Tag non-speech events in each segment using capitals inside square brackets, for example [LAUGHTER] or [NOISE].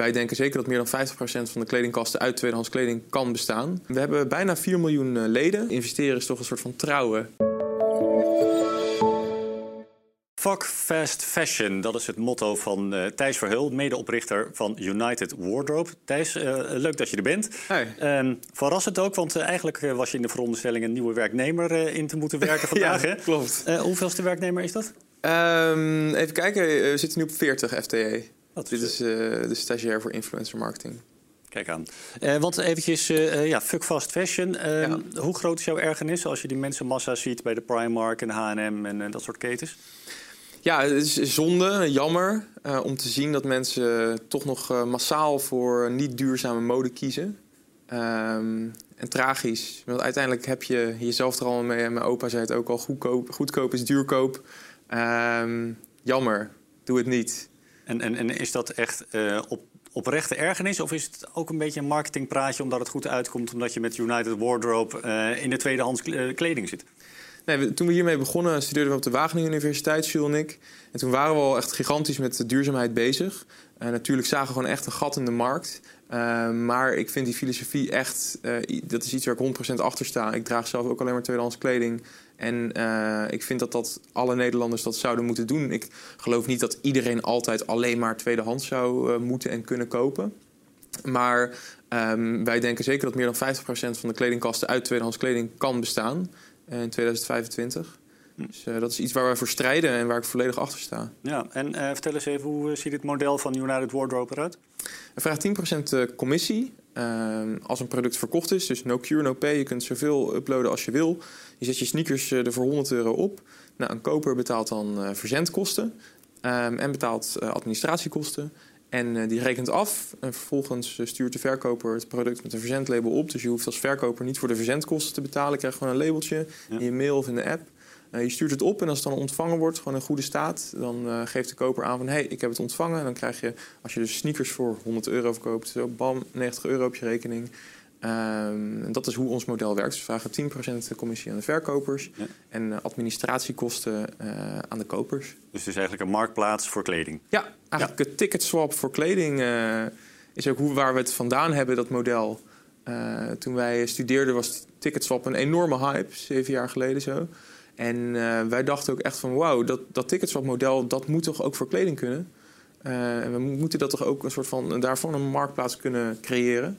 wij denken zeker dat meer dan 50% van de kledingkasten uit tweedehands kleding kan bestaan. We hebben bijna 4 miljoen eh, leden. Investeren is toch een soort van trouwen. Fuck fast fashion, dat is het motto van uh, Thijs Verheul, medeoprichter van United Wardrobe. Thijs, uh, leuk dat je er bent. Hey. Uh, verrassend ook, want eigenlijk was je in de veronderstelling een nieuwe werkmeer in te moeten werken [LAUGHS] vandaag. ja, klopt. hoeveelste werknemer is dat? Um, even kijken, we zitten nu op 40 FTE. Dit is de stagiair voor influencer marketing. Kijk aan. Uh, want eventjes, uh, ja, fuck fast fashion. Uh, ja. Hoe groot is jouw ergernis als je die mensenmassa ziet bij de Primark en H&M en dat soort ketens? Ja, het is zonde, jammer om te zien dat mensen toch nog massaal voor niet duurzame mode kiezen. Um, en tragisch, want uiteindelijk heb je jezelf er al mee. En mijn opa zei het ook al, goedkoop, goedkoop is duurkoop. Um, jammer, doe het niet. En, en, en is dat echt op oprechte ergernis? Of is het ook een beetje een marketingpraatje omdat het goed uitkomt... omdat je met United Wardrobe uh, in de tweedehands kleding zit? Nee, toen we hiermee begonnen studeerden we op de Wageningen Universiteit, Jules en ik. En toen waren we al echt gigantisch met duurzaamheid bezig. Natuurlijk zagen we gewoon echt een gat in de markt. Maar ik vind die filosofie echt, dat is iets waar ik 100% achter sta. Ik draag zelf ook alleen maar tweedehands kleding. En uh, ik vind dat, dat alle Nederlanders dat zouden moeten doen. Ik geloof niet dat iedereen altijd alleen maar tweedehands zou moeten en kunnen kopen. Maar um, wij denken zeker dat meer dan 50% van de kledingkasten uit tweedehands kleding kan bestaan in 2025. Dus uh, dat is iets waar wij voor strijden en waar ik volledig achter sta. Ja, en uh, vertel eens even, hoe ziet het model van United Wardrobe eruit? We vragen 10% commissie als een product verkocht is. Dus no cure, no pay. Je kunt zoveel uploaden als je wil. Je zet je sneakers er voor 100 euro op. Nou, een koper betaalt dan verzendkosten um, en betaalt administratiekosten. En die rekent af en vervolgens stuurt de verkoper het product met een verzendlabel op. Dus je hoeft als verkoper niet voor de verzendkosten te betalen. Je krijgt gewoon een labeltje ja. in je mail of in de app. Uh, je stuurt het op en als het dan ontvangen wordt, gewoon in goede staat, dan uh, geeft de koper aan van hé, hey, ik heb het ontvangen. En dan krijg je, als je dus sneakers voor 100 euro verkoopt, zo bam, 90 euro op je rekening. Um, en dat is hoe ons model werkt. Dus we vragen 10% commissie aan de verkopers ja. en uh, administratiekosten aan de kopers. Dus het is eigenlijk een marktplaats voor kleding? Ja, eigenlijk ja. het ticketswap voor kleding is ook hoe, waar we het vandaan hebben, dat model. toen wij studeerden was ticketswap een enorme hype, zeven jaar geleden zo. En uh, wij dachten ook echt van wauw, dat, dat ticketswap-model dat moet toch ook voor kleding kunnen. Uh, en we moeten dat toch ook een soort van daarvan een marktplaats kunnen creëren.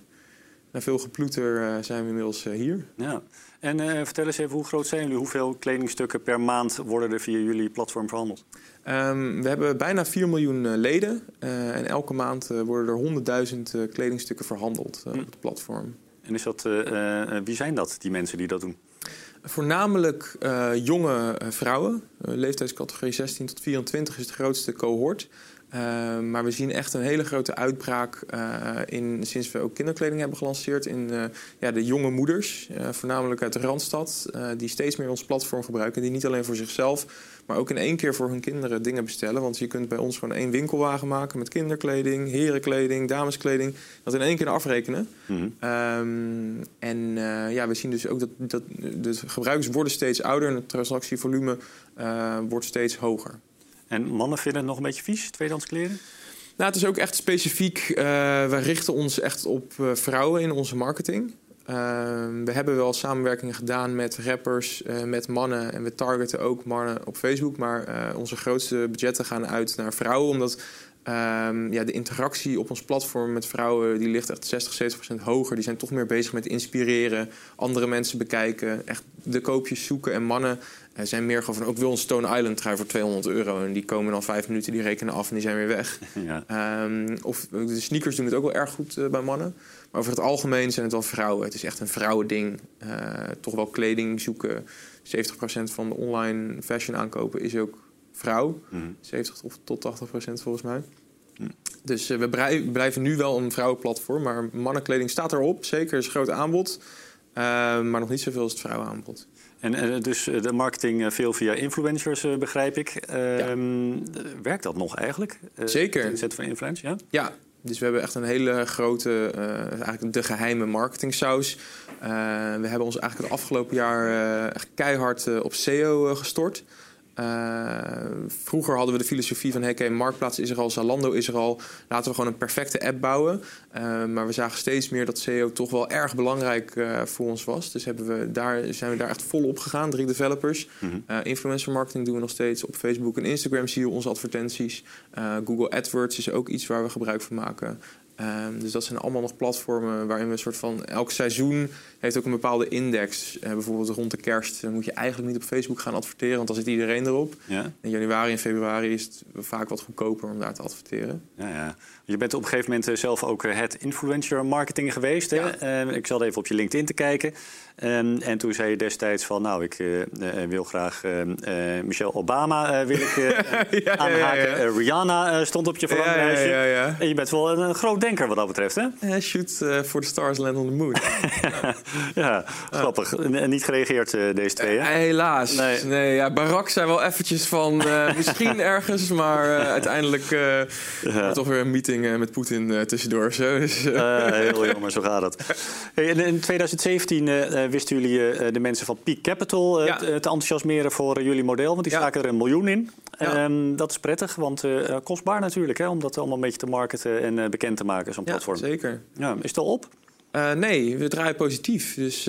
Na veel geploeter uh, zijn we inmiddels hier. Ja. En vertel eens even, hoe groot zijn jullie? Hoeveel kledingstukken per maand worden er via jullie platform verhandeld? Um, we hebben bijna 4 miljoen leden. en elke maand worden er 100.000 kledingstukken verhandeld hm. op het platform. En is dat, wie zijn dat, die mensen die dat doen? Voornamelijk uh, jonge vrouwen. Uh, leeftijdscategorie 16 tot 24 is de grootste cohort. Uh, maar we zien echt een hele grote uitbraak in, sinds we ook kinderkleding hebben gelanceerd in ja, de jonge moeders, voornamelijk uit de Randstad, die steeds meer ons platform gebruiken. Die niet alleen voor zichzelf, maar ook in één keer voor hun kinderen dingen bestellen. Want je kunt bij ons gewoon één winkelwagen maken met kinderkleding, herenkleding, dameskleding. Dat in één keer afrekenen. Mm -hmm. um, en ja, we zien dus ook dat, dat de gebruikers worden steeds ouder en het transactievolume wordt steeds hoger. En mannen vinden het nog een beetje vies, tweedehands kleren? Nou, het is ook echt specifiek. Uh, wij richten ons echt op vrouwen in onze marketing. Uh, we hebben wel samenwerkingen gedaan met rappers, met mannen en we targeten ook mannen op Facebook. Maar onze grootste budgetten gaan uit naar vrouwen, omdat um, ja, de interactie op ons platform met vrouwen die ligt echt 60, 70 procent hoger. Die zijn toch meer bezig met inspireren, andere mensen bekijken, echt de koopjes zoeken. En mannen zijn meer gewoon van, ook wil een Stone Island trui voor 200 euro. En die komen dan vijf minuten, die rekenen af en die zijn weer weg. [LAUGHS] Ja. Um, of de sneakers doen het ook wel erg goed bij mannen. Maar over het algemeen zijn het wel vrouwen. Het is echt een vrouwending. Uh, toch wel kleding zoeken. 70% van de online fashion aankopen is ook vrouw. Mm. 70 tot 80% volgens mij. Mm. Dus uh, we blijven nu wel een vrouwenplatform. Maar mannenkleding staat erop. Zeker is een groot aanbod. Uh, maar nog niet zoveel als het vrouwenaanbod. En dus de marketing veel via influencers, begrijp ik. Ja. Ehm, werkt dat nog eigenlijk? Zeker. Het zetten van influencers, ja? Ja, dus we hebben echt een hele grote, uh, eigenlijk de geheime marketingsaus. Uh, we hebben ons eigenlijk het afgelopen jaar uh, echt keihard op SEO gestort. Uh, vroeger hadden we de filosofie van: hey, okay, Marktplaats is er al, Zalando is er al. Laten we gewoon een perfecte app bouwen. Uh, maar we zagen steeds meer dat SEO toch wel erg belangrijk uh, voor ons was. Dus hebben we daar, zijn we daar echt vol op gegaan, drie developers. Mm -hmm. influencer marketing doen we nog steeds. Op Facebook en Instagram zie je onze advertenties. Google AdWords is ook iets waar we gebruik van maken. Um, dus dat zijn allemaal nog platformen waarin we een soort van elk seizoen heeft ook een bepaalde index. Uh, bijvoorbeeld rond de kerst moet je eigenlijk niet op Facebook gaan adverteren, want dan zit iedereen erop. Ja. In januari en februari is het vaak wat goedkoper om daar te adverteren. Ja, ja. Je bent op een gegeven moment zelf ook het influencer marketing geweest. Hè? Ja. Uh, ik zat even op je LinkedIn te kijken. Um, en toen zei je destijds van, nou, ik uh, wil graag Michelle Obama wil ik [LAUGHS] ja, aanhaken. Rihanna stond op je verlanglijstje. Ja, ja, En je bent wel een, groot denker wat dat betreft, hè? shoot for the stars, land on the moon. [LAUGHS] ja, grappig. En niet gereageerd deze twee, hè? helaas. Nee. nee ja, Barack zei wel eventjes van, [LAUGHS] misschien ergens, maar uiteindelijk toch weer een meeting met Poetin tussendoor. Zo. Dus, heel jammer, zo gaat het. Hey, in 2017 wisten jullie uh, de mensen van Peak Capital ja. te, enthousiasmeren voor jullie model. Want die ja. staken er een miljoen in. Ja. Um, dat is prettig, want kostbaar natuurlijk hè, om dat allemaal een beetje te marketen en bekend te maken, zo'n platform. Zeker. Ja, is het al op? nee, we draaien positief. Dus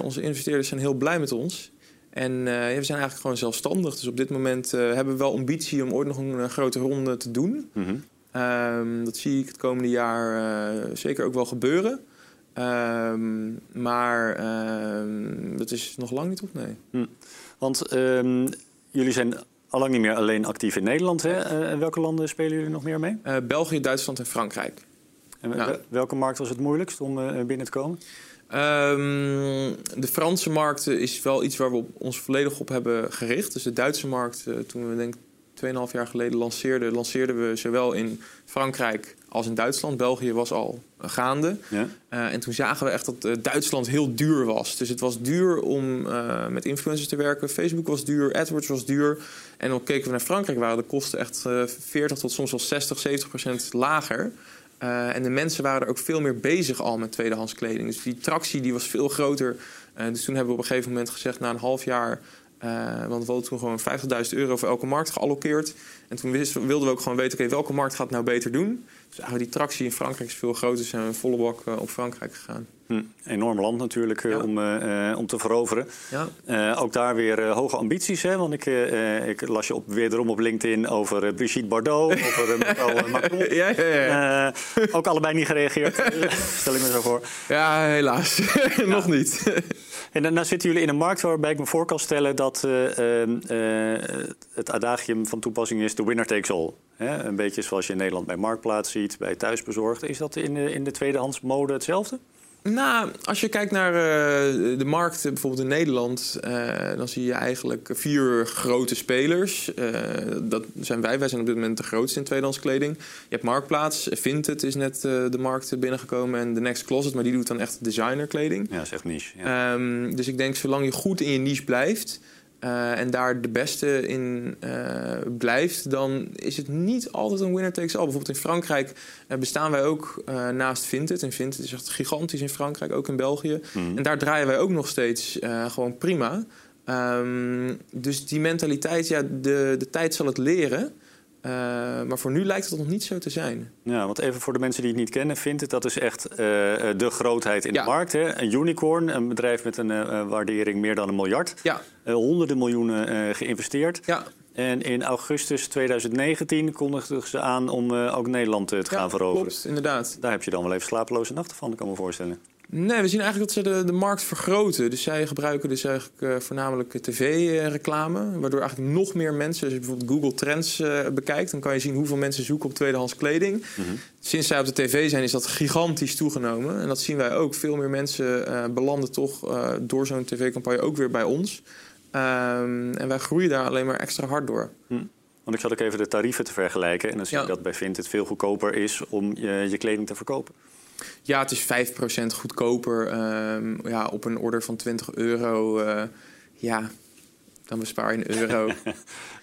onze investeerders zijn heel blij met ons. En we zijn eigenlijk gewoon zelfstandig. Dus op dit moment hebben we wel ambitie om ooit nog een grote ronde te doen. Mm -hmm. um, dat zie ik het komende jaar zeker ook wel gebeuren. Um, maar um, dat is nog lang niet op, nee. Hm. Want um, jullie zijn allang niet meer alleen actief in Nederland. Hè? Uh, welke landen spelen jullie nog meer mee? Uh, België, Duitsland en Frankrijk. En welke markt was het moeilijkst om uh, binnen te komen? de Franse markt is wel iets waar we ons volledig op hebben gericht. Dus de Duitse markt, toen we denk 2,5 jaar geleden lanceerden, lanceerden we zowel in Frankrijk als in Duitsland. België was al gaande. Ja. Uh, en toen zagen we echt dat uh, Duitsland heel duur was. Dus het was duur om uh, met influencers te werken. Facebook was duur, AdWords was duur. En dan keken we naar Frankrijk, waren de kosten echt 40 tot soms wel 60, 70 procent lager. en de mensen waren er ook veel meer bezig al met tweedehands kleding. Dus die tractie die was veel groter. dus toen hebben we op een gegeven moment gezegd, na een half jaar uh, want we hadden toen gewoon 50.000 euro voor elke markt geallockeerd. En toen wisten, wilden we ook gewoon weten, oké, welke markt gaat het nou beter doen? Die tractie in Frankrijk is veel groter. Zijn we volle bak uh, op Frankrijk gegaan. Hm, enorm land natuurlijk ja. om, om te veroveren. Ja. ook daar weer hoge ambities. Hè? Want ik, ik las je op, wederom op LinkedIn over Brigitte Bardot, [LAUGHS] over Macron. ja, ja, ook allebei niet gereageerd, [LAUGHS] stel ik me zo voor. Ja, helaas. [LAUGHS] Nog niet. En dan zitten jullie in een markt waarbij ik me voor kan stellen dat uh, het adagium van toepassing is: the winner takes all. Hè? Een beetje zoals je in Nederland bij Marktplaats ziet, bij thuisbezorgd. Is dat in de, in de tweedehands mode hetzelfde? Nou, als je kijkt naar uh, de markt, bijvoorbeeld in Nederland, uh, dan zie je eigenlijk vier grote spelers. Uh, dat zijn wij. Wij zijn op dit moment de grootste in tweedehands kleding. Je hebt Marktplaats, Vinted is net de markt binnengekomen en The Next Closet, maar die doet dan echt designerkleding. Ja, zegt niche. Ja. Um, dus ik denk, zolang je goed in je niche blijft, uh, en daar de beste in uh, blijft, dan is het niet altijd een winner takes all. Bijvoorbeeld in Frankrijk uh, bestaan wij ook naast Vinted. En Vinted is echt gigantisch in Frankrijk, ook in België. Mm. En daar draaien wij ook nog steeds gewoon prima. Um, dus die mentaliteit, ja, de, de tijd zal het leren. Uh, maar voor nu lijkt het nog niet zo te zijn. Ja, want even voor de mensen die het niet kennen, vindt het dat is echt uh, de grootheid in ja. de markt. Hè? Een unicorn, een bedrijf met een uh, waardering meer dan een miljard. Ja. honderden miljoenen geïnvesteerd. Ja. En in augustus 2019 kondigden ze aan om ook Nederland te gaan veroveren. Klopt, inderdaad. Daar heb je dan wel even slapeloze nachten van, kan ik me voorstellen. Nee, we zien eigenlijk dat ze de, de markt vergroten. Dus zij gebruiken dus eigenlijk uh, voornamelijk tv-reclame. Waardoor eigenlijk nog meer mensen, als je bijvoorbeeld Google Trends uh, bekijkt, dan kan je zien hoeveel mensen zoeken op tweedehands kleding. Mm -hmm. Sinds zij op de tv zijn, is dat gigantisch toegenomen. En dat zien wij ook. Veel meer mensen uh, belanden toch door zo'n tv-campagne ook weer bij ons. Um, en wij groeien daar alleen maar extra hard door. Mm. Want ik zat ook even de tarieven te vergelijken. En dan zie je ja. dat bij Vinted veel goedkoper is om je, je kleding te verkopen. Ja, het is 5% goedkoper. Um, ja, op een order van 20 euro. Uh, ja, dan bespaar je een euro. [LAUGHS] ja,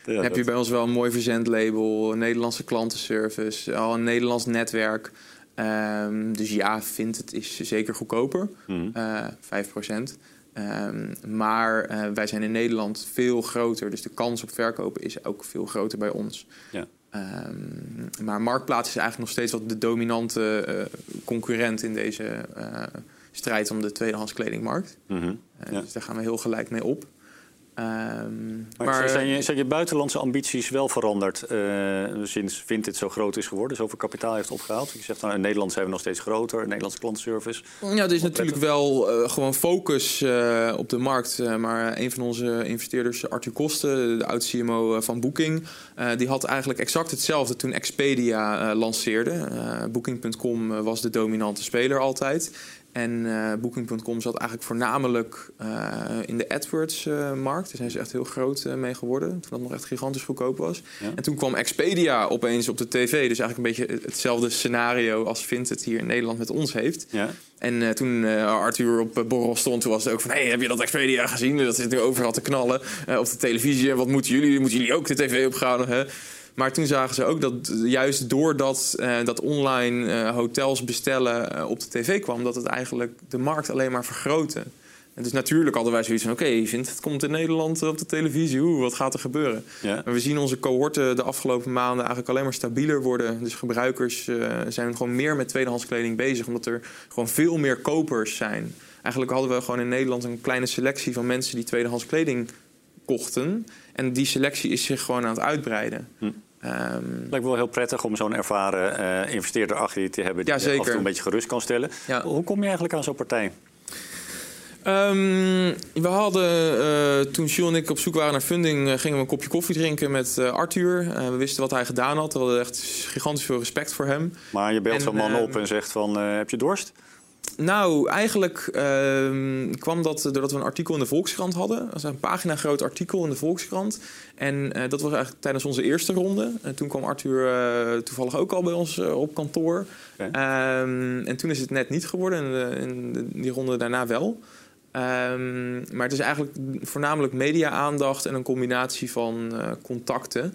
dan heb je bij ons wel een mooi verzendlabel, een Nederlandse klantenservice, al een Nederlands netwerk. Um, dus ja, vindt het is zeker goedkoper. Mm. Uh, 5%. Ehm, maar eh, wij zijn in Nederland veel groter, dus de kans op verkopen is ook veel groter bij ons. Ja. Ehm, maar Marktplaats is eigenlijk nog steeds wat de dominante eh, concurrent in deze eh, strijd om de tweedehands kledingmarkt. Mhm. Eh, Ja. Dus daar gaan we heel gelijk mee op. Ehm, Maar, maar zijn, je, zijn je buitenlandse ambities wel veranderd eh, sinds Vinted zo groot is geworden, zoveel kapitaal heeft opgehaald? Je zegt nou, in Nederland zijn we nog steeds groter, Nederlandse klantenservice. Ja, er is natuurlijk wel eh, gewoon focus eh, op de markt. Eh, maar een van onze investeerders, Arthur Kosten, de oud-CMO van Booking... eh, die had eigenlijk exact hetzelfde toen Expedia eh, lanceerde. Eh, Booking.com was de dominante speler altijd. En eh, Booking.com zat eigenlijk voornamelijk eh, in de AdWords-markt. Daar zijn ze echt heel groot eh, mee geworden. Toen dat nog echt gigantisch goedkoop was. Ja. En toen kwam Expedia opeens op de tv. Dus eigenlijk een beetje hetzelfde scenario als Vinted hier in Nederland met ons heeft. Ja. En eh, toen eh, Arthur op eh, borrel stond, toen was het ook van... hey, heb je dat Expedia gezien? Dat zit nu overal te knallen eh, op de televisie. En wat moeten jullie? Moeten jullie ook de tv opgaan? Hè? Maar toen zagen ze ook dat juist doordat eh, dat online eh, hotels bestellen eh, op de tv kwam... dat het eigenlijk de markt alleen maar vergrootte. En dus natuurlijk hadden wij zoiets van... oké, je vindt het komt in Nederland op de televisie. Oeh, wat gaat er gebeuren? Ja. Maar we zien onze cohorten de afgelopen maanden eigenlijk alleen maar stabieler worden. Dus gebruikers zijn gewoon meer met tweedehands kleding bezig, omdat er gewoon veel meer kopers zijn. Eigenlijk hadden we gewoon in Nederland een kleine selectie van mensen die tweedehands kleding En die selectie is zich gewoon aan het uitbreiden. Hm. Ehm, Lijkt me wel heel prettig om zo'n ervaren eh, investeerder achter je te hebben die Ja, je af en toe een beetje gerust kan stellen. Ja. Hoe kom je eigenlijk aan zo'n partij? Ehm, we hadden, eh, toen Jules en ik op zoek waren naar funding, eh, gingen we een kopje koffie drinken met Arthur. We wisten wat hij gedaan had. We hadden echt gigantisch veel respect voor hem. Maar je belt zo'n man ehm, op en zegt van, heb je dorst? Nou, eigenlijk ehm, kwam dat doordat we een artikel in de Volkskrant hadden. Dat was een pagina groot artikel in de Volkskrant. En eh, dat was eigenlijk tijdens onze eerste ronde. En toen kwam Arthur eh, toevallig ook al bij ons eh, op kantoor. Ehm, en toen is het net niet geworden. En die ronde daarna wel. Ehm, maar het is eigenlijk voornamelijk media-aandacht en een combinatie van contacten.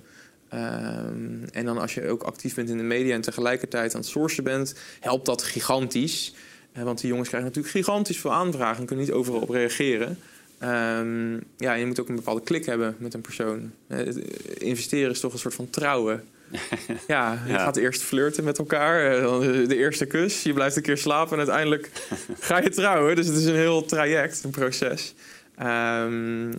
En dan als je ook actief bent in de media en tegelijkertijd aan het sourcen bent, helpt dat gigantisch. Eh, want die jongens krijgen natuurlijk gigantisch veel aanvragen en kunnen niet overal op reageren. Ehm, ja, je moet ook een bepaalde klik hebben met een persoon. Eh, het- investeren is toch een soort van trouwen. [LAUGHS] ja, je Ja. gaat eerst flirten met elkaar, eh, dan de eerste kus, je blijft een keer slapen en uiteindelijk [LAUGHS] ga je trouwen. Dus het is een heel traject, een proces. Ehm,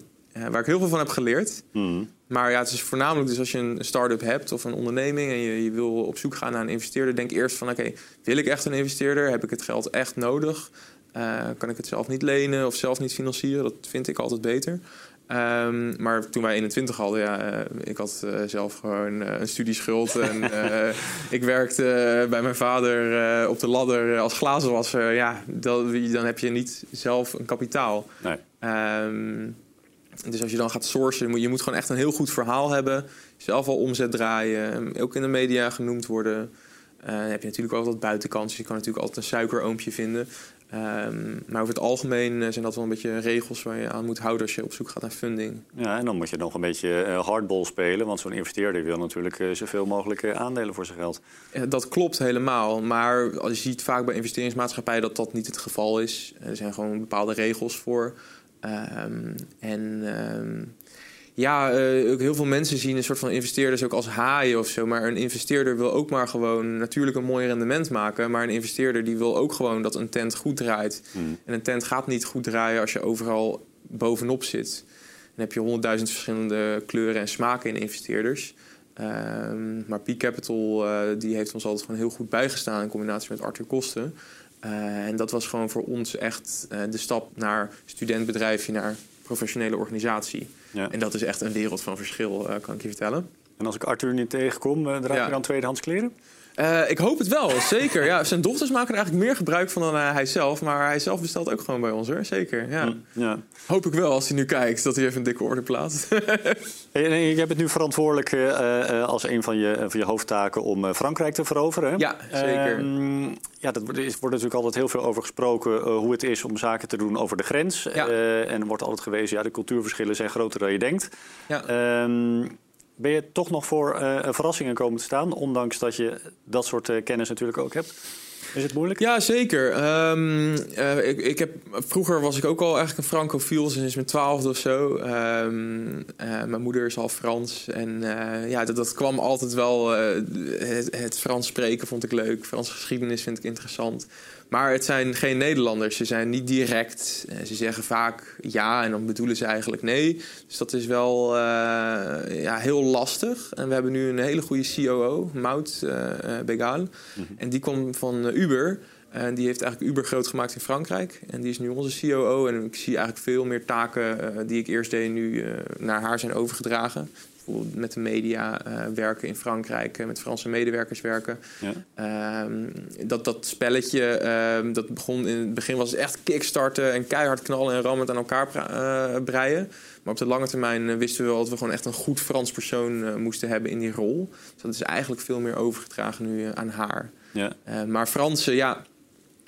waar ik heel veel van heb geleerd. Mhm. Maar ja, het is voornamelijk dus als je een start-up hebt of een onderneming en je, je wil op zoek gaan naar een investeerder, denk eerst van oké, wil ik echt een investeerder? Heb ik het geld echt nodig? Eh, kan ik het zelf niet lenen of zelf niet financieren? Dat vind ik altijd beter. Ehm, maar toen wij 21 hadden, ja, eh, ik had eh, zelf gewoon een studieschuld. En [LAUGHS] ik werkte bij mijn vader op de ladder als glazenwasser. Ja, dat, dan heb je niet zelf een kapitaal. Nee. Ehm, dus als je dan gaat sourcen, moet je moet gewoon echt een heel goed verhaal hebben. Zelf al omzet draaien, ook in de media genoemd worden. Eh, dan heb je natuurlijk ook wat buitenkansen. Je kan natuurlijk altijd een suikeroompje vinden. Ehm, maar over het algemeen eh, zijn dat wel een beetje regels waar je aan moet houden als je op zoek gaat naar funding. Ja, en dan moet je nog een beetje eh, hardball spelen. Want zo'n investeerder wil natuurlijk zoveel mogelijk aandelen voor zijn geld. Dat klopt helemaal, maar als je ziet vaak bij investeringsmaatschappijen dat dat niet het geval is. Er zijn gewoon bepaalde regels voor. Ehm, en ehm, ja, eh, ook heel veel mensen zien een soort van investeerders ook als haaien of zo. Maar een investeerder wil ook maar gewoon natuurlijk een mooi rendement maken. Maar een investeerder die wil ook gewoon dat een tent goed draait. Hmm. En een tent gaat niet goed draaien als je overal bovenop zit. Dan heb je honderdduizend verschillende kleuren en smaken in investeerders. Ehm, maar Peak Capital eh, die heeft ons altijd gewoon heel goed bijgestaan in combinatie met Arthur Kosten. Eh, en dat was gewoon voor ons echt eh, de stap naar studentbedrijfje, naar professionele organisatie. Ja. En dat is echt een wereld van verschil, eh, kan ik je vertellen. En als ik Arthur niet tegenkom, draag Ja. je dan tweedehands kleren? Eh, ik hoop het wel, zeker. Ja, zijn dochters maken er eigenlijk meer gebruik van dan eh, hij zelf. Maar hij zelf bestelt ook gewoon bij ons, hoor. Zeker, ja. Hm, ja. Hoop ik wel, als hij nu kijkt, dat hij even een dikke order plaatst. [LAUGHS] En, en je bent nu verantwoordelijk eh, eh, als een van je, van je hoofdtaken om eh, Frankrijk te veroveren. hè? Ja, zeker. Ehm, ja, dat wordt, natuurlijk altijd heel veel over gesproken eh, hoe het is om zaken te doen over de grens. Ja. Eh, en er wordt altijd gewezen, ja, de cultuurverschillen zijn groter dan je denkt. ja. Ehm, ben je toch nog voor eh, verrassingen komen te staan, ondanks dat je dat soort eh, kennis natuurlijk ook hebt? Is het moeilijk? Ja, zeker. Ehm, eh, ik, ik heb, vroeger was ik ook al eigenlijk een francofiel, sinds mijn twaalfde of zo. Ehm, eh, mijn moeder is al Frans. En ja, dat, dat kwam altijd wel... het, het Frans spreken vond ik leuk. Franse geschiedenis vind ik interessant. Maar het zijn geen Nederlanders. Ze zijn niet direct. Ze zeggen vaak ja en dan bedoelen ze eigenlijk nee. Dus dat is wel ja, heel lastig. En we hebben nu een hele goede COO, Mout Begal. Mhm. En die komt van Uber. En die heeft eigenlijk Uber groot gemaakt in Frankrijk. En die is nu onze COO. En ik zie eigenlijk veel meer taken uh, die ik eerst deed nu uh, naar haar zijn overgedragen. Bijvoorbeeld met de media uh, werken in Frankrijk, met Franse medewerkers werken. Ja. Um, dat, dat spelletje, ehm, dat begon in het begin was echt kickstarten en keihard knallen en rammen aan elkaar breien. Maar op de lange termijn wisten we wel dat we gewoon echt een goed Frans persoon moesten hebben in die rol. Dus dat is eigenlijk veel meer overgedragen nu aan haar. Ja. maar Fransen, ja,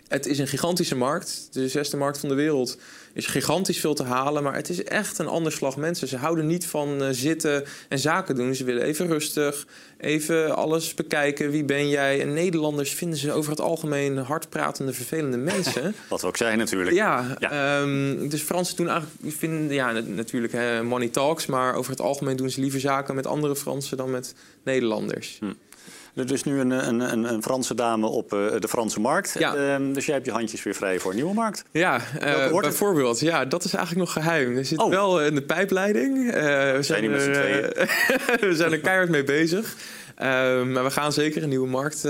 het is een gigantische markt. De zesde markt van de wereld is gigantisch veel te halen. Maar het is echt een ander slag mensen. Ze houden niet van uh, zitten en zaken doen. Ze willen even rustig, even alles bekijken. Wie ben jij? En Nederlanders vinden ze over het algemeen hardpratende, vervelende mensen. [LAUGHS] Wat we ook zijn natuurlijk. Ja, ja. Um, dus Fransen doen eigenlijk... Vinden, ja, natuurlijk hè, money talks. Maar over het algemeen doen ze liever zaken met andere Fransen dan met Nederlanders. Hm. Er is nu een, een, een, Franse dame op uh, de Franse markt. Ja. Uh, dus jij hebt je handjes weer vrij voor een nieuwe markt. Ja, uh, bijvoorbeeld. Ja, dat is eigenlijk nog geheim. Er zit oh. wel in de pijpleiding. we zijn, tweeën. [LAUGHS] we zijn er keihard mee bezig. Ehm, maar we gaan zeker een nieuwe markt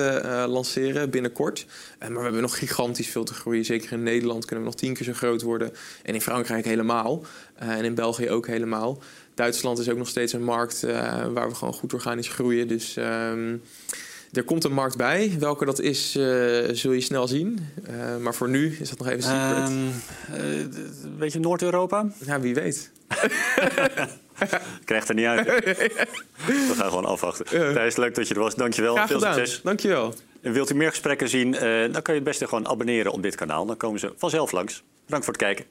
lanceren binnenkort. maar we hebben nog gigantisch veel te groeien. Zeker in Nederland kunnen we nog tien keer zo groot worden. En in Frankrijk helemaal. en in België ook helemaal. Duitsland is ook nog steeds een markt uh, waar we gewoon goed organisch groeien. Dus um, er komt een markt bij. Welke dat is, uh, zul je snel zien. Uh, maar voor nu is dat nog even secret. Um, uh, weet je Noord-Europa? Ja, wie weet. [LAUGHS] Krijgt er niet uit. We gaan gewoon afwachten. Thijs, leuk dat je er was. Dankjewel. Graag Veel succes. Dankjewel. En wilt u meer gesprekken zien, dan kan je het beste gewoon abonneren op dit kanaal. Dan komen ze vanzelf langs. Bedankt voor het kijken.